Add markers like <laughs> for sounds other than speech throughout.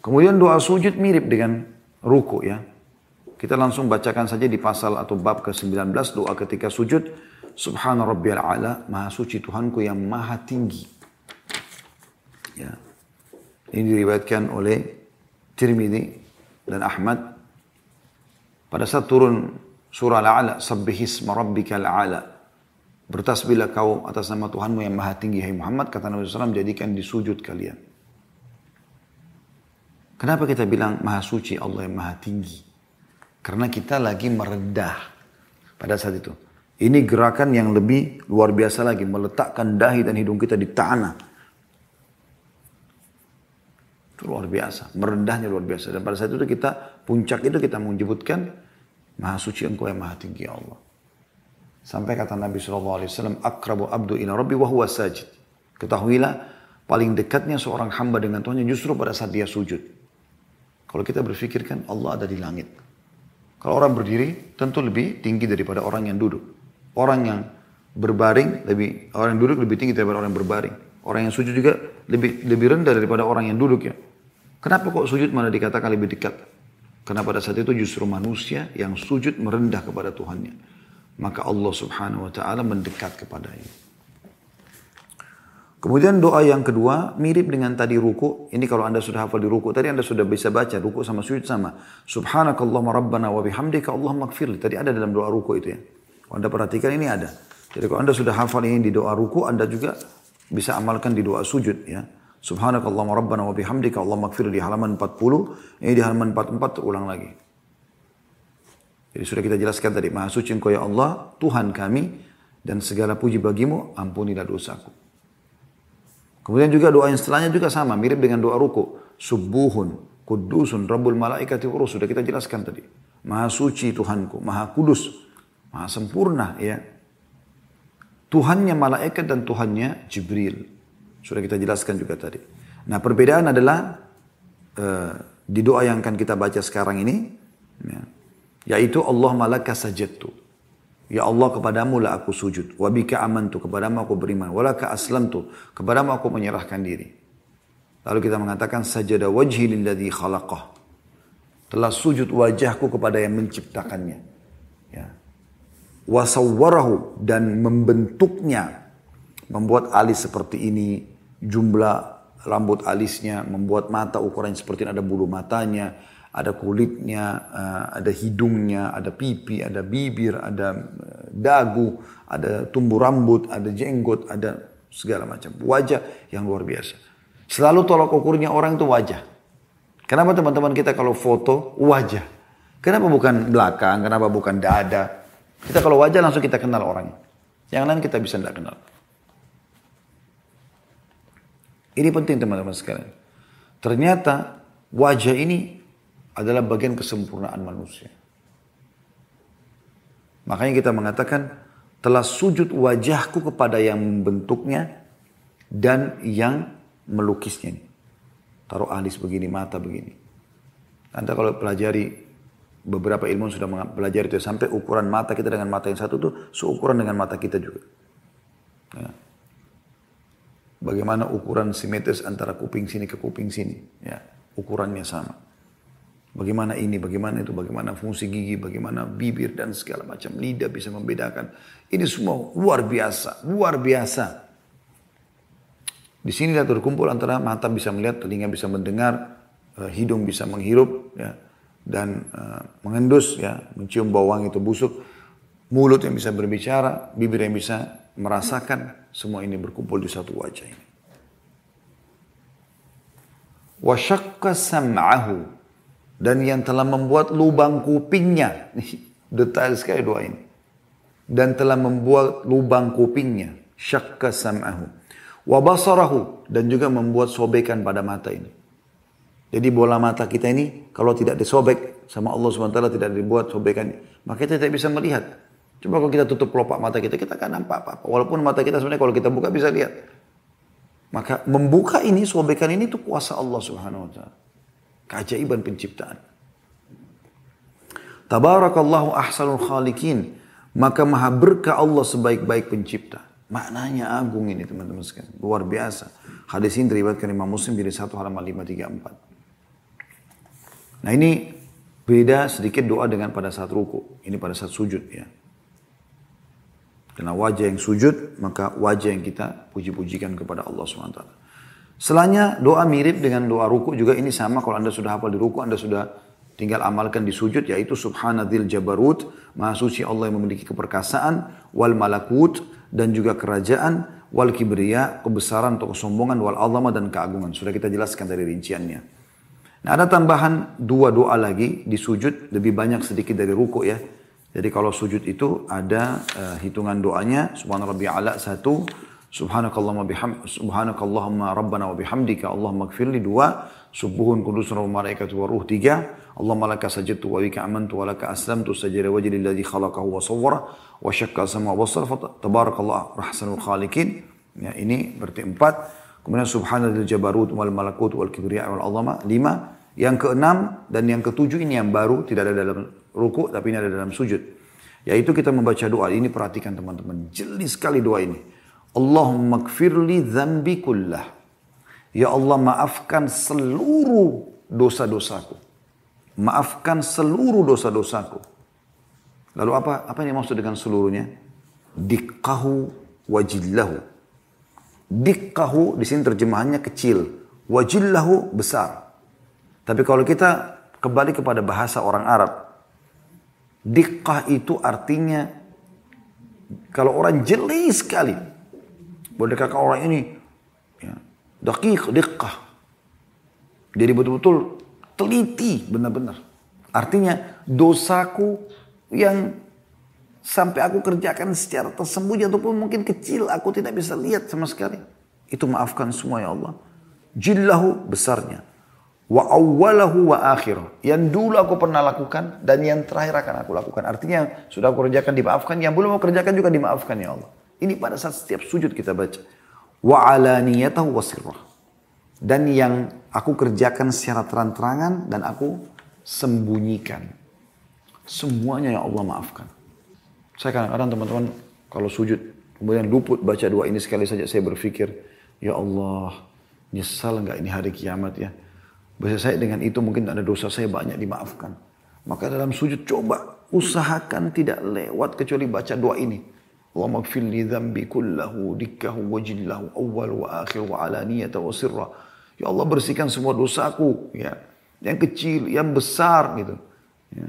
Kemudian doa sujud mirip dengan ruku ya. Kita langsung bacakan saja di pasal atau bab ke-19 doa ketika sujud. Subhana rabbiyal a'la, maha suci Tuhanku yang maha tinggi. Ya. Ini diriwayatkan oleh Tirmidzi dan Ahmad. Pada saat turun surah Al-A'la, sabbihisma rabbikal a'la. Bertasbihlah kau atas nama Tuhanmu yang maha tinggi, hai Muhammad. Kata Nabi SAW, jadikan di sujud kalian. Kenapa kita bilang maha suci Allah yang maha tinggi? Karena kita lagi meredah pada saat itu. Ini gerakan yang lebih luar biasa lagi. Meletakkan dahi dan hidung kita di tanah. Itu luar biasa. Merendahnya luar biasa. Dan pada saat itu kita, puncak itu kita menyebutkan, Maha suci engkau yang maha tinggi ya Allah. Sampai kata Nabi SAW, Akrabu abdu ila rabbi wa huwa sajid. Ketahuilah, paling dekatnya seorang hamba dengan Tuhannya justru pada saat dia sujud. Kalau kita berpikirkan Allah ada di langit. Kalau orang berdiri tentu lebih tinggi daripada orang yang duduk. Orang yang berbaring lebih orang yang duduk lebih tinggi daripada orang yang berbaring. Orang yang sujud juga lebih lebih rendah daripada orang yang duduk ya. Kenapa kok sujud malah dikatakan lebih dekat? Karena pada saat itu justru manusia yang sujud merendah kepada Tuhannya. Maka Allah subhanahu wa ta'ala mendekat kepadanya. Kemudian doa yang kedua mirip dengan tadi ruku. Ini kalau anda sudah hafal di ruku tadi anda sudah bisa baca ruku sama sujud sama. Subhanakallahumma rabbana wa bihamdika Allahumma gfirli. Tadi ada dalam doa ruku itu ya. Kalau anda perhatikan ini ada. Jadi kalau anda sudah hafal ini di doa ruku anda juga bisa amalkan di doa sujud ya. Subhanakallahumma rabbana wa bihamdika Allahumma gfirli di halaman 40. Ini di halaman 44 terulang lagi. Jadi sudah kita jelaskan tadi. Maha suci engkau ya Allah Tuhan kami dan segala puji bagimu ampunilah dosaku. Kemudian juga doa yang setelahnya juga sama, mirip dengan doa ruku. Subuhun, kudusun, rabbul malaikati urus. Sudah kita jelaskan tadi. Maha suci Tuhanku, maha kudus, maha sempurna ya. Tuhannya malaikat dan Tuhannya Jibril. Sudah kita jelaskan juga tadi. Nah perbedaan adalah uh, di doa yang akan kita baca sekarang ini, ya, yaitu Allah malaka sajadtu. Ya Allah kepadamu lah aku sujud. Wabika amantu kepadamu aku beriman. Walaka aslamtu kepadamu aku menyerahkan diri. Lalu kita mengatakan sajada wajhi lilladhi khalaqah. Telah sujud wajahku kepada yang menciptakannya. Ya. Wasawwarahu dan membentuknya. Membuat alis seperti ini. Jumlah rambut alisnya. Membuat mata ukuran seperti ini. Ada bulu matanya ada kulitnya, eh, ada hidungnya, ada pipi, ada bibir, ada eh, dagu, ada tumbuh rambut, ada jenggot, ada segala macam. Wajah yang luar biasa. Selalu tolak ukurnya orang itu wajah. Kenapa teman-teman kita kalau foto wajah? Kenapa bukan belakang? Kenapa bukan dada? Kita kalau wajah langsung kita kenal orangnya. Yang lain kita bisa tidak kenal. Ini penting teman-teman sekalian. Ternyata wajah ini adalah bagian kesempurnaan manusia. Makanya kita mengatakan telah sujud wajahku kepada yang membentuknya dan yang melukisnya. Taruh alis begini, mata begini. Anda kalau pelajari beberapa ilmu sudah mempelajari itu sampai ukuran mata kita dengan mata yang satu itu seukuran dengan mata kita juga. Ya. Bagaimana ukuran simetris antara kuping sini ke kuping sini, ya ukurannya sama. Bagaimana ini, bagaimana itu, bagaimana fungsi gigi, bagaimana bibir dan segala macam lidah bisa membedakan. Ini semua luar biasa, luar biasa. Di sini terkumpul antara mata bisa melihat, telinga bisa mendengar, eh, hidung bisa menghirup, ya, dan uh, mengendus, ya, mencium bau wangi itu busuk, mulut yang bisa berbicara, bibir yang bisa merasakan, semua ini berkumpul di satu wajah ini. Dan yang telah membuat lubang kupingnya. <laughs> Detail sekali doa ini. Dan telah membuat lubang kupingnya. Syakka sam'ahu. Wabasarahu. Dan juga membuat sobekan pada mata ini. Jadi bola mata kita ini kalau tidak disobek sama Allah SWT tidak dibuat sobekan. Maka kita tidak bisa melihat. Coba kalau kita tutup pelopak mata kita, kita akan nampak apa-apa. Walaupun mata kita sebenarnya kalau kita buka bisa lihat. Maka membuka ini, sobekan ini itu kuasa Allah Subhanahu wa taala. Keajaiban penciptaan. Tabarakallahu ahsanul khalikin. Maka maha berkah Allah sebaik-baik pencipta. Maknanya agung ini teman-teman sekalian. Luar biasa. Hadis ini diriwayatkan Imam Muslim dari satu halaman 534. Nah ini beda sedikit doa dengan pada saat ruku. Ini pada saat sujud ya. Karena wajah yang sujud, maka wajah yang kita puji-pujikan kepada Allah SWT. Setelahnya doa mirip dengan doa ruku juga ini sama kalau anda sudah hafal di ruku, anda sudah tinggal amalkan di sujud yaitu subhanadzil jabarut, maha suci Allah yang memiliki keperkasaan, wal malakut, dan juga kerajaan, wal kibriya, kebesaran atau kesombongan, wal azama dan keagungan. Sudah kita jelaskan dari rinciannya. Nah ada tambahan dua doa lagi di sujud, lebih banyak sedikit dari ruku ya. Jadi kalau sujud itu ada uh, hitungan doanya, subhanallah ala satu, subhanakallahumma biham, subhanakallahumma rabbana wa bihamdika, Allahumma gfirli dua, subuhun kudus wa malaikatu wa ruh tiga, Allahumma laka sajadtu wa bika amantu wa laka aslamtu sajada wajhi lilladhi khalaqahu wa sawwara wa syakka sama wa tabarakallah rahsanul khalikin. Ya, ini berarti empat. Kemudian subhanallah jabarut wal malakut wal kibriya wal azama lima. Yang keenam dan yang ketujuh ini yang baru tidak ada dalam ruku tapi ini ada dalam sujud. Yaitu kita membaca doa ini perhatikan teman-teman. Jeli sekali doa ini. Allahumma kfirli zambi kullah. Ya Allah maafkan seluruh dosa-dosaku. Maafkan seluruh dosa-dosaku. Lalu apa apa yang maksud dengan seluruhnya? Dikkahu wajillahu. Dikkahu di sini terjemahannya kecil. Wajillahu besar. Tapi kalau kita kembali kepada bahasa orang Arab, Dikkah itu artinya kalau orang jeli sekali. Boleh kakak orang ini ya, dakik, dikkah. Jadi betul-betul teliti benar-benar. Artinya dosaku yang sampai aku kerjakan secara tersembunyi ataupun mungkin kecil aku tidak bisa lihat sama sekali. Itu maafkan semua ya Allah. Jillahu besarnya wa awwalahu wa akhir. Yang dulu aku pernah lakukan dan yang terakhir akan aku lakukan. Artinya sudah aku kerjakan dimaafkan, yang belum aku kerjakan juga dimaafkan ya Allah. Ini pada saat setiap sujud kita baca. Wa alaniyatahu wa sirrah. Dan yang aku kerjakan secara terang-terangan dan aku sembunyikan. Semuanya ya Allah maafkan. Saya kadang-kadang teman-teman kalau sujud kemudian luput baca doa ini sekali saja saya berpikir, ya Allah nyesal nggak ini hari kiamat ya Bahasa saya dengan itu mungkin ada dosa saya banyak dimaafkan. Maka dalam sujud coba usahakan tidak lewat kecuali baca doa ini. Dhambi kullahu dikkahu wajillahu awal wa akhir wa alaniyata wa sirra. Ya Allah bersihkan semua dosaku. Ya. Yang kecil, yang besar gitu. Ya.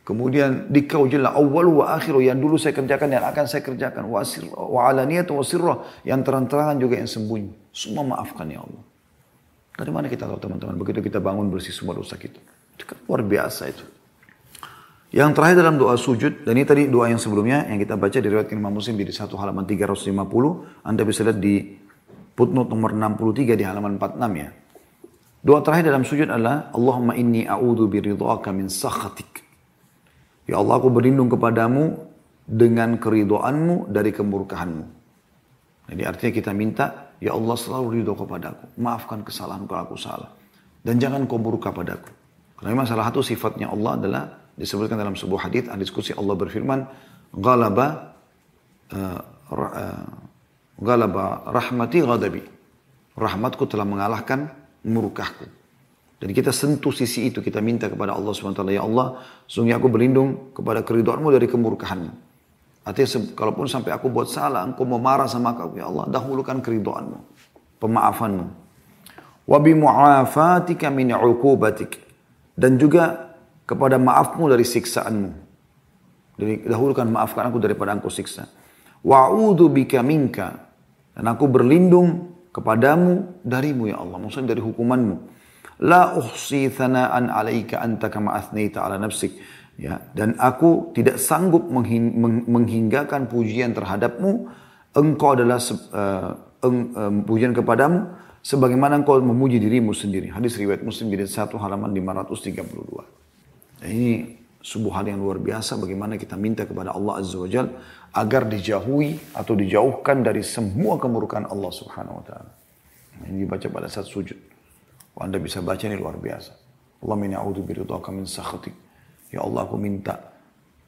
Kemudian dikau jelas awal wa akhir yang dulu saya kerjakan yang akan saya kerjakan wa sirra wa alaniyata wa sirra yang terang-terangan juga yang sembunyi. Semua maafkan ya Allah. Dari mana kita tahu teman-teman? Begitu kita bangun bersih semua dosa kita. Itu kan luar biasa itu. Yang terakhir dalam doa sujud, dan ini tadi doa yang sebelumnya yang kita baca di riwayat Imam Muslim di satu halaman 350, Anda bisa lihat di footnote nomor 63 di halaman 46 ya. Doa terakhir dalam sujud adalah Allahumma inni a'udhu biridhaka min sakhatik. Ya Allah aku berlindung kepadamu dengan keridoanmu dari kemurkahanmu. Jadi artinya kita minta Ya Allah selalu ridho kepadaku. Maafkan kesalahan kalau aku salah. Dan jangan kau murka padaku. Karena memang salah satu sifatnya Allah adalah disebutkan dalam sebuah hadis ada diskusi Allah berfirman, "Ghalaba uh, uh, ghalaba rahmati ghadabi." Rahmatku telah mengalahkan murkahku. Dan kita sentuh sisi itu, kita minta kepada Allah SWT, Ya Allah, sungguh aku berlindung kepada keriduanmu dari kemurkahanmu. Artinya kalaupun sampai aku buat salah, engkau mau marah sama aku, ya Allah, dahulukan keridoanmu, pemaafanmu. Wa mu'afatika min uqubatik. Dan juga kepada maafmu dari siksaanmu. Jadi dahulukan maafkan aku daripada engkau siksa. Wa'udhu bika minka. Dan aku berlindung kepadamu darimu ya Allah. Maksudnya dari hukumanmu. La uhsi thana'an alaika anta kama athnita ala nafsik ya dan aku tidak sanggup menghinggakan pujian terhadapmu engkau adalah uh, eng, uh, pujian kepadamu sebagaimana engkau memuji dirimu sendiri hadis riwayat muslim jadi satu halaman 532 nah, ini sebuah hal yang luar biasa bagaimana kita minta kepada Allah Azza wa Jal agar dijauhi atau dijauhkan dari semua kemurkaan Allah Subhanahu wa taala. Ini dibaca pada saat sujud. Anda bisa baca ini luar biasa. Allah min a'udzu biridhaka min sakhatik Ya Allah aku minta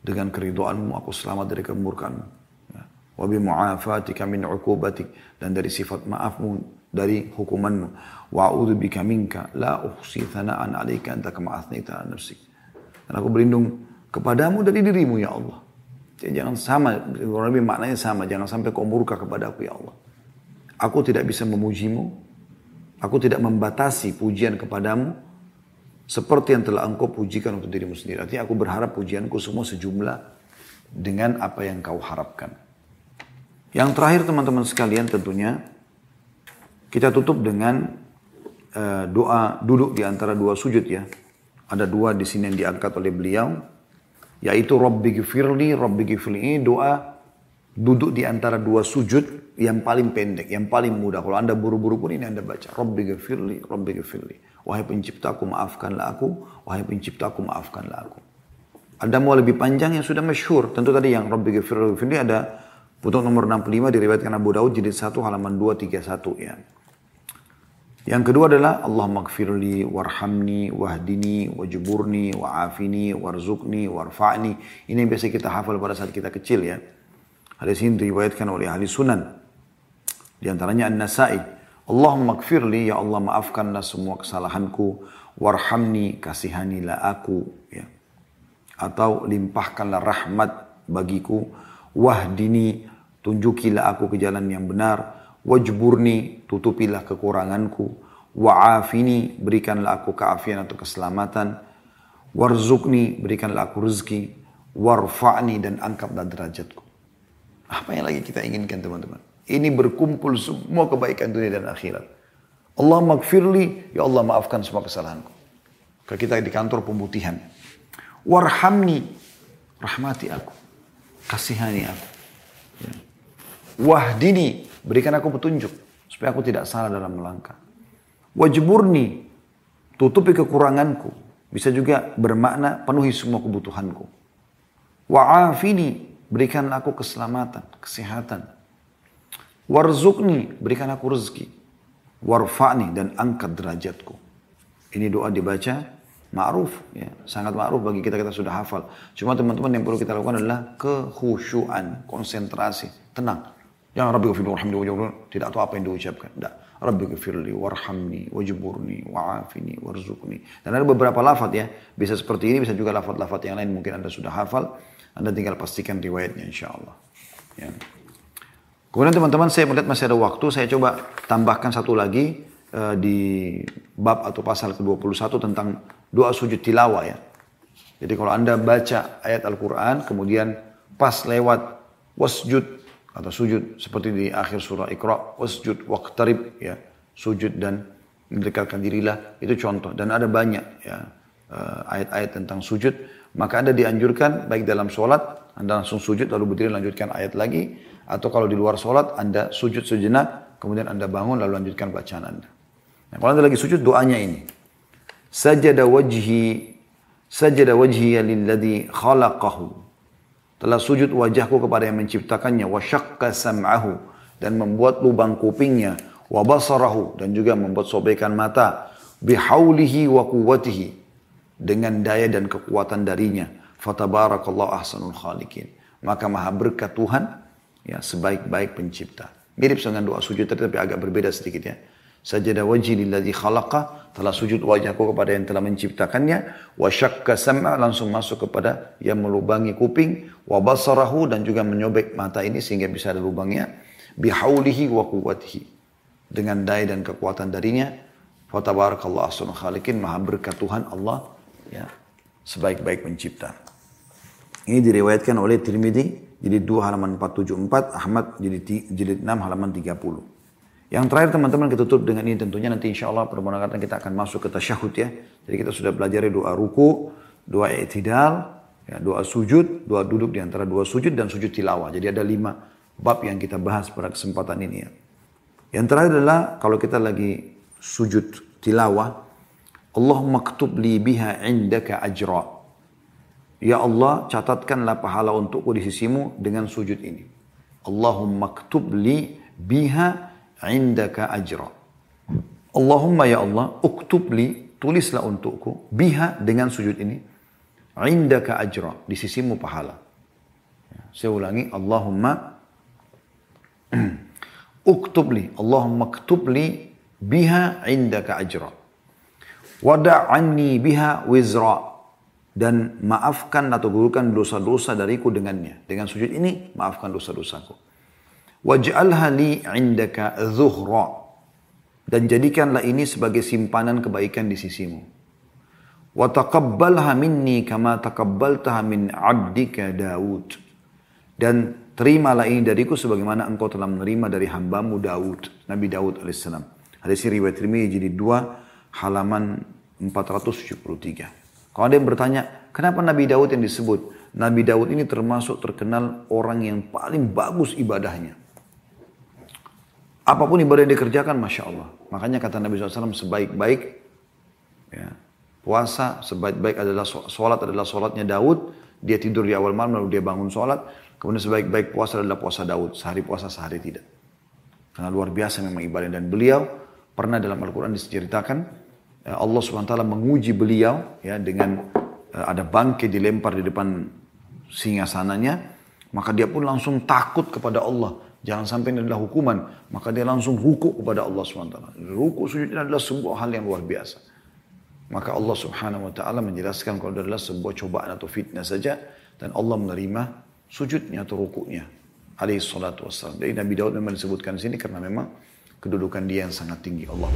dengan keriduanmu aku selamat dari kemurkaanmu. Ya. Wa bi mu'afatika min uqubatik dan dari sifat maafmu dari hukumanmu. Wa a'udzu bika minka la uhsi thana'an 'alaika anta kama athnayta. Dan aku berlindung kepadamu dari dirimu ya Allah. Jadi jangan sama, kurang lebih maknanya sama. Jangan sampai kau murka kepada aku ya Allah. Aku tidak bisa memujimu. Aku tidak membatasi pujian kepadamu. Seperti yang telah engkau pujikan untuk dirimu sendiri. Artinya aku berharap pujianku semua sejumlah dengan apa yang kau harapkan. Yang terakhir teman-teman sekalian tentunya kita tutup dengan uh, doa duduk di antara dua sujud ya. Ada dua di sini yang diangkat oleh beliau yaitu Rabbi gifirli, Rabbi gifirli ini doa duduk di antara dua sujud yang paling pendek, yang paling mudah. Kalau anda buru-buru pun ini anda baca Rabbi gifirli, Rabbi gifirli. Wahai penciptaku maafkanlah aku, wahai penciptaku maafkanlah aku. Ada mau lebih panjang yang sudah masyhur. Tentu tadi yang Rabbi gifirli, gifirli ada Butuh nomor 65 diriwayatkan Abu Daud jilid 1 halaman 231 ya. Yang kedua adalah Allah magfirli warhamni wahdini wajburni wa'afini warzukni warfa'ni. Ini yang biasa kita hafal pada saat kita kecil ya. Hadis ini diriwayatkan oleh ahli sunan. Di antaranya An-Nasai. Allah magfirli ya Allah maafkanlah semua kesalahanku. Warhamni kasihanilah aku ya. Atau limpahkanlah rahmat bagiku. Wahdini tunjukilah aku ke jalan yang benar, wajburni, tutupilah kekuranganku, wa'afini, berikanlah aku keafian atau keselamatan, warzukni, berikanlah aku rezeki, warfa'ni dan angkatlah derajatku. Apa yang lagi kita inginkan teman-teman? Ini berkumpul semua kebaikan dunia dan akhirat. Allah magfirli, ya Allah maafkan semua kesalahanku. Kalau kita di kantor pemutihan. Warhamni, rahmati aku. Kasihani aku. Ya. Wahdini, berikan aku petunjuk supaya aku tidak salah dalam melangkah. Wajburni, tutupi kekuranganku. Bisa juga bermakna penuhi semua kebutuhanku. Wa'afini, berikan aku keselamatan, kesehatan. Warzukni, berikan aku rezeki. Warfa'ni, dan angkat derajatku. Ini doa dibaca ma'ruf ya sangat ma'ruf bagi kita kita sudah hafal cuma teman-teman yang perlu kita lakukan adalah kekhusyuan konsentrasi tenang Jangan Rabbi gafirli warhamni wajburni. Tidak tahu apa yang diucapkan. Tidak. Rabbi gafirli warhamni wajburni wa'afini warzuqni. Dan ada beberapa lafad ya. Bisa seperti ini, bisa juga lafad-lafad yang lain. Mungkin Anda sudah hafal. Anda tinggal pastikan riwayatnya insya Allah. Ya. Kemudian teman-teman saya melihat masih ada waktu. Saya coba tambahkan satu lagi uh, di bab atau pasal ke-21 tentang doa sujud tilawah ya. Jadi kalau Anda baca ayat Al-Quran, kemudian pas lewat wasjud atau sujud seperti di akhir surah Iqra wasjud waqtarib ya. Sujud dan mendekatkan dirilah itu contoh. Dan ada banyak ya eh, ayat-ayat tentang sujud. Maka anda dianjurkan baik dalam sholat anda langsung sujud lalu berdiri lanjutkan ayat lagi. Atau kalau di luar sholat anda sujud sejenak kemudian anda bangun lalu lanjutkan bacaan anda. Nah, kalau anda lagi sujud doanya ini. Sajada wajhi sajada wajhi lilladhi khalaqahu telah sujud wajahku kepada yang menciptakannya. Wa syakka sam'ahu dan membuat lubang kupingnya. Wa basarahu dan juga membuat sobekan mata. Bihaulihi wa quwwatihi dengan daya dan kekuatan darinya. Fatabarakallahu ahsanul khaliqin. Maka maha berkat Tuhan ya sebaik-baik pencipta. Mirip dengan doa sujud tapi agak berbeda sedikit ya. Sajada wajhi lilladzi khalaqa, telah sujud wajahku kepada yang telah menciptakannya, wa syakka sam'a langsung masuk kepada yang melubangi kuping, wa basarahu dan juga menyobek mata ini sehingga bisa ada lubangnya, bihaulihi wa. Dengan daya dan kekuatan darinya, fa tabarakallahu ahsanul khaliqin, maha berkat Tuhan Allah ya, sebaik-baik pencipta. Ini diriwayatkan oleh Tirmidzi jilid 2 halaman 474, Ahmad jilid, jilid 6 halaman 30. Yang terakhir teman-teman kita tutup dengan ini tentunya nanti insya Allah permohonan kita akan masuk ke tasyahud ya. Jadi kita sudah belajar doa ruku, doa i'tidal, ya, doa sujud, doa duduk di antara dua sujud dan sujud tilawah. Jadi ada lima bab yang kita bahas pada kesempatan ini ya. Yang terakhir adalah kalau kita lagi sujud tilawah, Allahumma ktub li biha indaka ajra. Ya Allah, catatkanlah pahala untukku di sisimu dengan sujud ini. Allahumma ktub li biha indaka ajra. Allahumma ya Allah, uktub li, tulislah untukku, biha dengan sujud ini, indaka ajra, di sisimu pahala. Ya, saya ulangi, Allahumma, <clears throat> Uktubli, Allahumma ktubli biha indaka ajra. Wada'anni biha wizra. Dan maafkan atau gugurkan dosa-dosa dariku dengannya. Dengan sujud ini, maafkan dosa-dosaku. Waj'alha li indaka zuhra. Dan jadikanlah ini sebagai simpanan kebaikan di sisimu. Wa taqabbalha minni kama taqabbaltaha min abdika Daud. Dan terimalah ini dariku sebagaimana engkau telah menerima dari hambamu Daud, Nabi Daud alaihissalam. Hadis riwayat Tirmidzi jadi dua halaman 473. Kalau ada yang bertanya, kenapa Nabi Daud yang disebut? Nabi Daud ini termasuk terkenal orang yang paling bagus ibadahnya. Apa pun ibadah yang dikerjakan, Masya Allah. Makanya kata Nabi SAW, sebaik-baik ya, puasa, sebaik-baik adalah sholat adalah sholatnya Daud. Dia tidur di awal malam, lalu dia bangun sholat. Kemudian sebaik-baik puasa adalah puasa Daud. Sehari puasa, sehari tidak. Karena luar biasa memang ibadah. Dan beliau pernah dalam Al-Quran diceritakan, Ya, Allah SWT menguji beliau ya dengan uh, ada bangkai dilempar di depan singgasananya, maka dia pun langsung takut kepada Allah. Jangan sampai ini adalah hukuman. Maka dia langsung ruku kepada Allah SWT. Ruku sujud ini adalah sebuah hal yang luar biasa. Maka Allah Subhanahu Wa Taala menjelaskan kalau adalah sebuah cobaan atau fitnah saja dan Allah menerima sujudnya atau rukunya. Alaihi salatu wassalam. Jadi Nabi Daud memang disebutkan sini karena memang kedudukan dia yang sangat tinggi. Allah